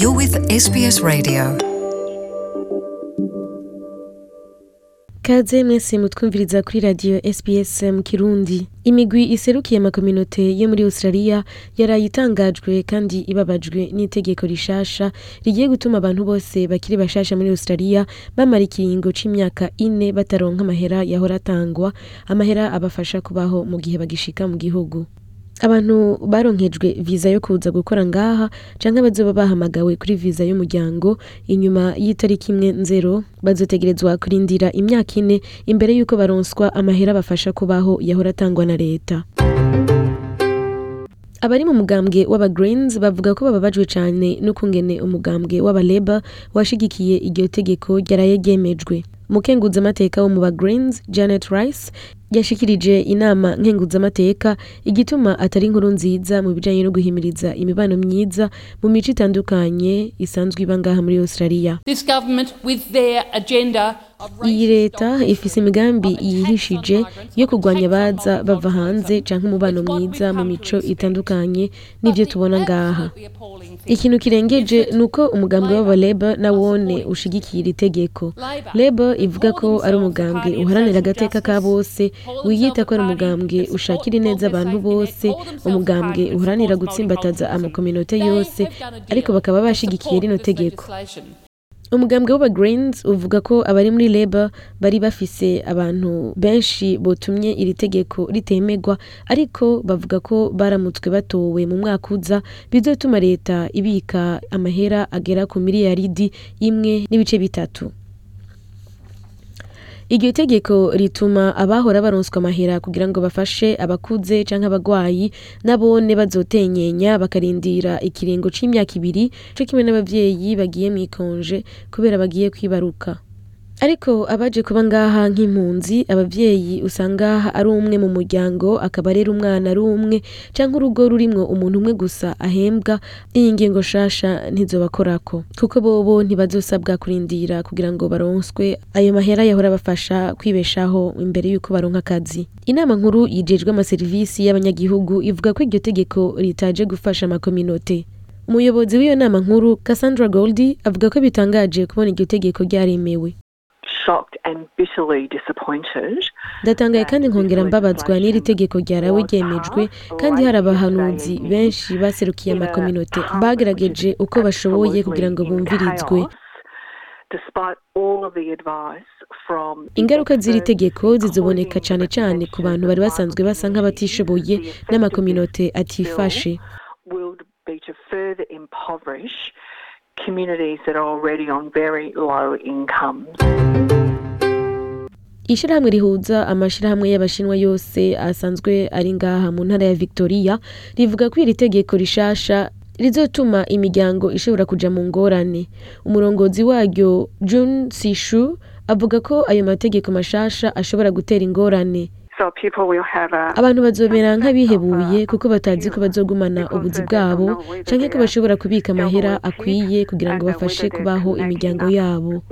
You're with SBS Radio. kaze mwese mutwumviriza kuri radiyo sbs mu kirundi. Imigwi iserukiye amakominote yo muri australia yaraye itangajwe kandi ibabajwe n'itegeko rishasha rigiye gutuma abantu bose bakiri bashasha muri australia bamara ikiringo c'imyaka ine bataronka amahera yahora atangwa. Amahera abafasha kubaho mu gihe bagishika mu gihugu. Abantu baronkejwe viza yo kuza gukora ngaha canke bazoba bahamagawe kuri viza y'umuryango inyuma y'itariki imwe nzero bazotegerezwa kurindira imyaka ine imbere y'uko baronswa amahera bafasha kubaho yahora atangwa na leta. Abari mu mugambwe w'aba Greens bavuga ko bababajwe cyane n'ukungene umugambwe w'aba washigikiye iryo tegeko ryaraye ryemejwe umukenguzamateka wo mu ba Greens Janet Rice yashikirije inama nkenguzamateka igituma atari inkuru nziza mu bijanye no guhimiriza imibano myiza mu mico itandukanye isanzwe iba ngaha muri Australia. This government, with their agenda of iyi leta ifise imigambi yihishije yo kurwanya abaza bava hanze canke umubano mwiza mu mico itandukanye n'ivyo tubona ngaha. Ikintu kirengeje ni uko umugambi w'aba Labour nawone ushigikiye iri tegeko Labour ivuga ko ari umugambwe uharanira agateka ka bose wiyita ko ari umugambwe ushakira ineza abantu bose umugambwe uharanira gutsimbataza amakominote yose ariko bakaba bashigikiye rino tegeko. Umugambwe w'aba uvuga ko abari muri Labour bari bafise abantu benshi botumye iri tegeko ritemegwa ariko bavuga ko baramutswe batowe mu mwaka uza bizotuma leta ibika amahera agera ku miliyaridi imwe n'ibice bitatu. Iryo tegeko rituma abahora baronswa amahera kugira ngo bafashe abakuze canke abagwayi nabone bazotenyenya bakarindira ikiringo c'imyaka ibiri co kimwe n'abavyeyi bagiye mw'ikonje kubera bagiye kwibaruka. Ariko abaje kuba ngaha nk'impunzi abavyeyi usanga ari umwe mu muryango akaba rero umwana ari umwe canke urugo rurimwo umuntu umwe gusa ahembwa iyi ngingo shasha ntizobakorako kuko bobo ntibazosabwa kurindira kugira ngo baronswe ayo mahera yahora bafasha kwibeshaho imbere y'uko baronka akazi. Inama nkuru yijejwe amaserivisi y'abanyagihugu ivuga ko iryo tegeko ritaje gufasha amakominote. Umuyobozi w'iyo nama nkuru Cassandra Goldie avuga ko bitangaje kubona iryo tegeko ryaremewe. Kandi nkongera mbabazwa n'iri tegeko ryarawe ryemejwe kandi hari abahanuzi benshi baserukiye amakominote bagerageje uko bashoboye kugira ngo bumvirizwe ingaruka z'iri tegeko zizoboneka cyane cyane ku bantu bari basanzwe basa nk'abatishoboye n'amakominote atifashe communities that are already on very low incomes. Ishirahamwe rihuza amashirahamwe y'abashinwa yose asanzwe ari ngaha mu ntara ya victoria rivuga ko iri tegeko rishasha rizotuma imiryango ishobora kuja mu ngorane. Umurongozi waryo jun sishu avuga ko ayo mategeko mashasha ashobora gutera ingorane. Abantu bazomera nk'abihebuye kuko batazi ko bazogumana ubuzi bwabo canke ko bashobora kubika amahera akwiye kugira ngo bafashe kubaho imiryango yabo.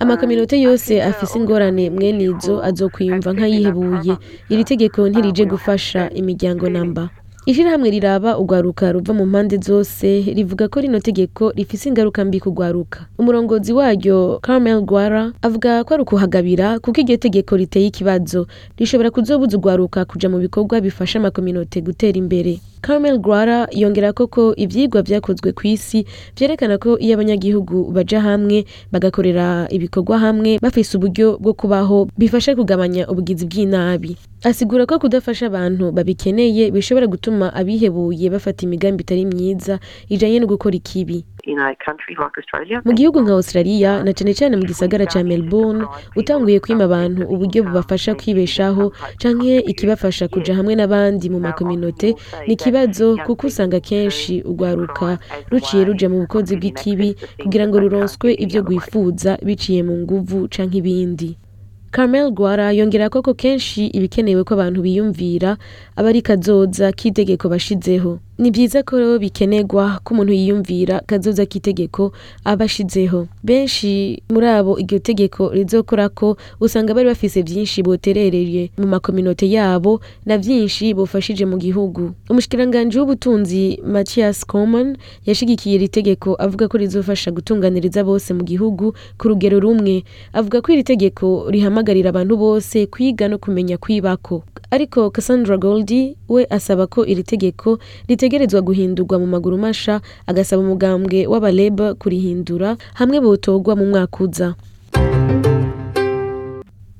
Amakominote yose afise ingorane mwene izo azokwiyumva nk'ayihebuye iri tegeko ntirije gufasha imiryango namba. Ishirahamwe riraba urwaruka ruva mu mpande zose rivuga ko rino tegeko rifise ingaruka mbi ku rwaruka umurongozi waryo Carmel Gwara avuga ko ari ukuhagabira kuko iryo tegeko riteye ikibazo. Rishobora kuzobuza urwaruka kuja mu bikorwa bifasha amakominote gutera imbere. Carmel Gwara yongera ko ivyigwa vyakozwe ku isi vyerekana ko iyo abanyagihugu baja hamwe bagakorera ibikorwa hamwe bafise uburyo bwo kubaho bifasha kugabanya ubugizi bw'inabi. Asigura ko kudafasha abantu babikeneye bishobora gutuma abihebuye bafata imigambi itari myiza ijanye no gukora ikibi. Mu gihugu nka australia na cane cane mu gisagara ca melbourne utanguye kwima abantu uburyo bubafasha kwibeshaho canke ikibafasha kuja hamwe n'abandi mu makominote ni ikibazo kuko usanga kenshi urwaruka ruciye ruja mu bukozi bw'ikibi kugira ngo ruronswe ivyo rwifuza biciye mu nguvu canke ibindi. Carmel Gwara yongera ko ko kenshi ibikenewe ko abantu biyumvira aba ari kazoza k'itegeko bashizeho. Ni byiza ko bikenerwa ko umuntu yiyumvira kazoza k'itegeko aba ashizeho. Benshi muri abo iryo tegeko rizokora ko usanga bari bafise byinshi boterereye mu makominote yabo na byinshi bofashije mu gihugu. Umushikiranganji w'ubutunzi Mathias Coman yashigikiye iri tegeko avuga ko rizofasha gutunganiriza bose mu gihugu ku rugero rumwe. Avuga ko iri tegeko rihamagarira abantu bose kwiga no kumenya kwibako. Ariko Cassandra Goldie we asaba ko iri tegeko ritegerezwa guhindurwa mu maguru masha agasaba umugambwe w'abaleba kurihindura hamwe botogwa mu mwaka uza.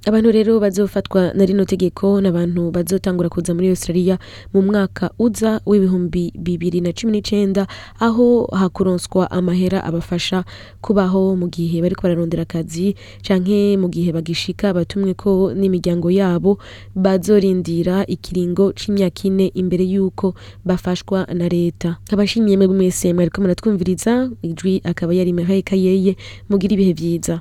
Abantu rero bazofatwa na rino tegeko n'abantu bazotangura kuza muri Australia mu mwaka uza w'ibihumbi bibiri na cumi n'icenda aho hakuronswa amahera abafasha kubaho mu gihe bariko bararondera akazi canke mu gihe bagishika batumwe ko n'imiryango yabo bazorindira ikiringo c'imyaka ine imbere y'uko bafashwa na leta. Nkabashimiye mwebwe mwese mwariko muratwumviriza ijwi akaba yari Mireille Kayeye mugira ibihe vyiza